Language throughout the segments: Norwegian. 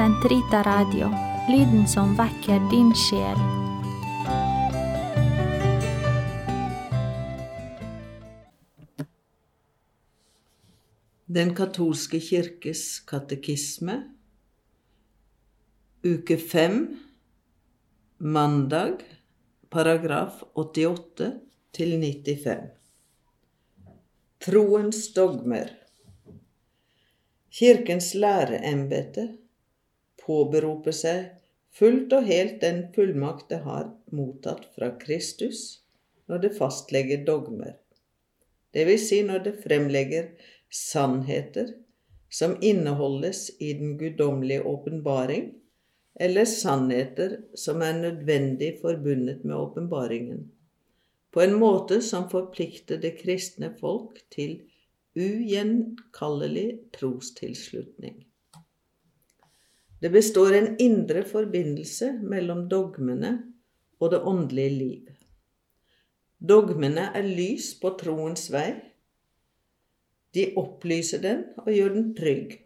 Sentrita Radio, lyden som vekker din sjel. Den katolske kirkes katekisme, uke fem, mandag, paragraf 88 til 95. Troens dogmer. Kirkens læreembete påberoper seg fullt og helt den fullmakt det har mottatt fra Kristus når det fastlegger dogmer, vil si når det fremlegger sannheter som inneholdes i den guddommelige åpenbaring, eller sannheter som er nødvendig forbundet med åpenbaringen, på en måte som forplikter det kristne folk til ugjenkallelig trostilslutning. Det består en indre forbindelse mellom dogmene og det åndelige liv. Dogmene er lys på troens vei. De opplyser den og gjør den trygg.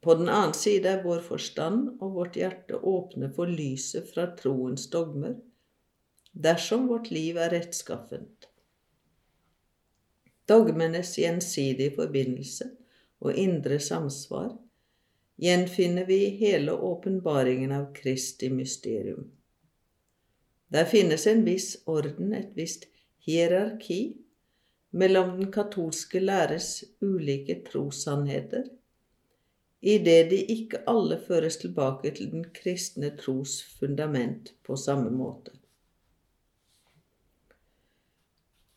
På den annen side er vår forstand og vårt hjerte åpne for lyset fra troens dogmer, dersom vårt liv er rettskaffent. Dogmenes gjensidige forbindelse og indre samsvar gjenfinner vi hele åpenbaringen av Kristi mysterium. Der finnes en viss orden, et visst hierarki, mellom den katolske læres ulike trossannheter, idet de ikke alle føres tilbake til den kristne tros fundament på samme måte.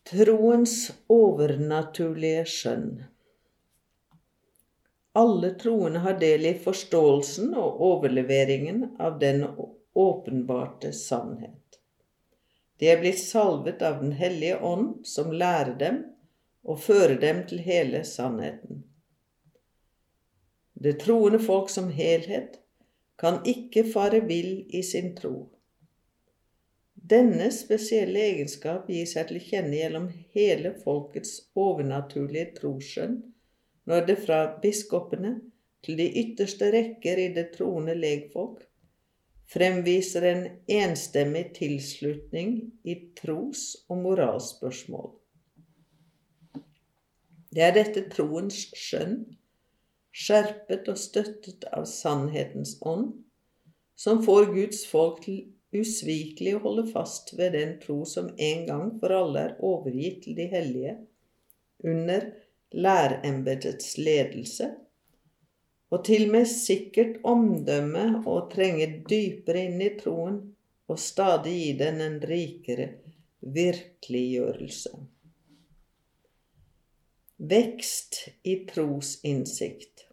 Troens overnaturlige skjønn. Alle troende har del i forståelsen og overleveringen av den åpenbarte sannhet. De er blitt salvet av Den hellige ånd, som lærer dem og fører dem til hele sannheten. Det troende folk som helhet kan ikke fare vill i sin tro. Denne spesielle egenskap gir seg til kjenne gjennom hele folkets overnaturlige trosskjønn, når det fra biskopene til de ytterste rekker i det troende legfolk fremviser en enstemmig tilslutning i tros- og moralspørsmål. Det er dette troens skjønn, skjerpet og støttet av sannhetens ånd, som får Guds folk til usvikelig å holde fast ved den tro som en gang for alle er overgitt til de hellige, under lærembetets ledelse, og til med sikkert omdømme og trenge dypere inn i troen og stadig gi den en rikere virkeliggjørelse. Vekst i trosinnsikt.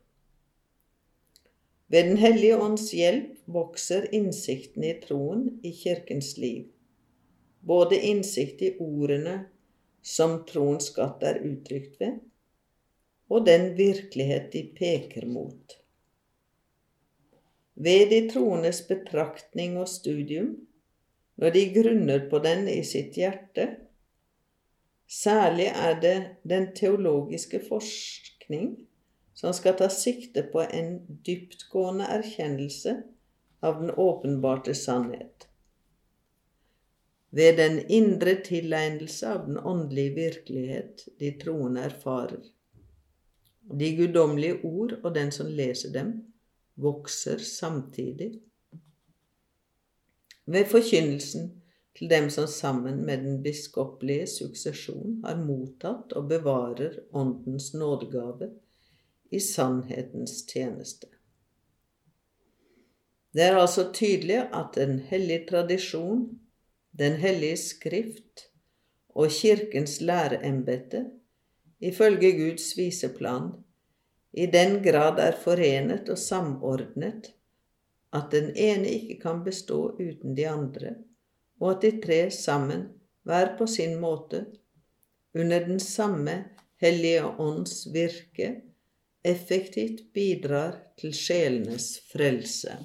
Ved Den hellige ånds hjelp vokser innsikten i troen i Kirkens liv, både innsikt i ordene som troens skatt er uttrykt ved, og den virkelighet de peker mot. Ved de troendes betraktning og studium, når de grunner på den i sitt hjerte, særlig er det den teologiske forskning som skal ta sikte på en dyptgående erkjennelse av den åpenbarte sannhet. Ved den indre tilegnelse av den åndelige virkelighet de troende erfarer. De guddommelige ord og den som leser dem, vokser samtidig. Ved forkynnelsen til dem som sammen med den biskoppelige suksesjon har mottatt og bevarer Åndens nådegave, i sannhetens tjeneste. Det er altså tydelig at den hellige tradisjon, Den hellige skrift og Kirkens læreembete, ifølge Guds viseplan, i den grad er forenet og samordnet at den ene ikke kan bestå uten de andre, og at de tre sammen, hver på sin måte, under den samme Hellige Ånds virke, effektivt bidrar til sjelenes frelse.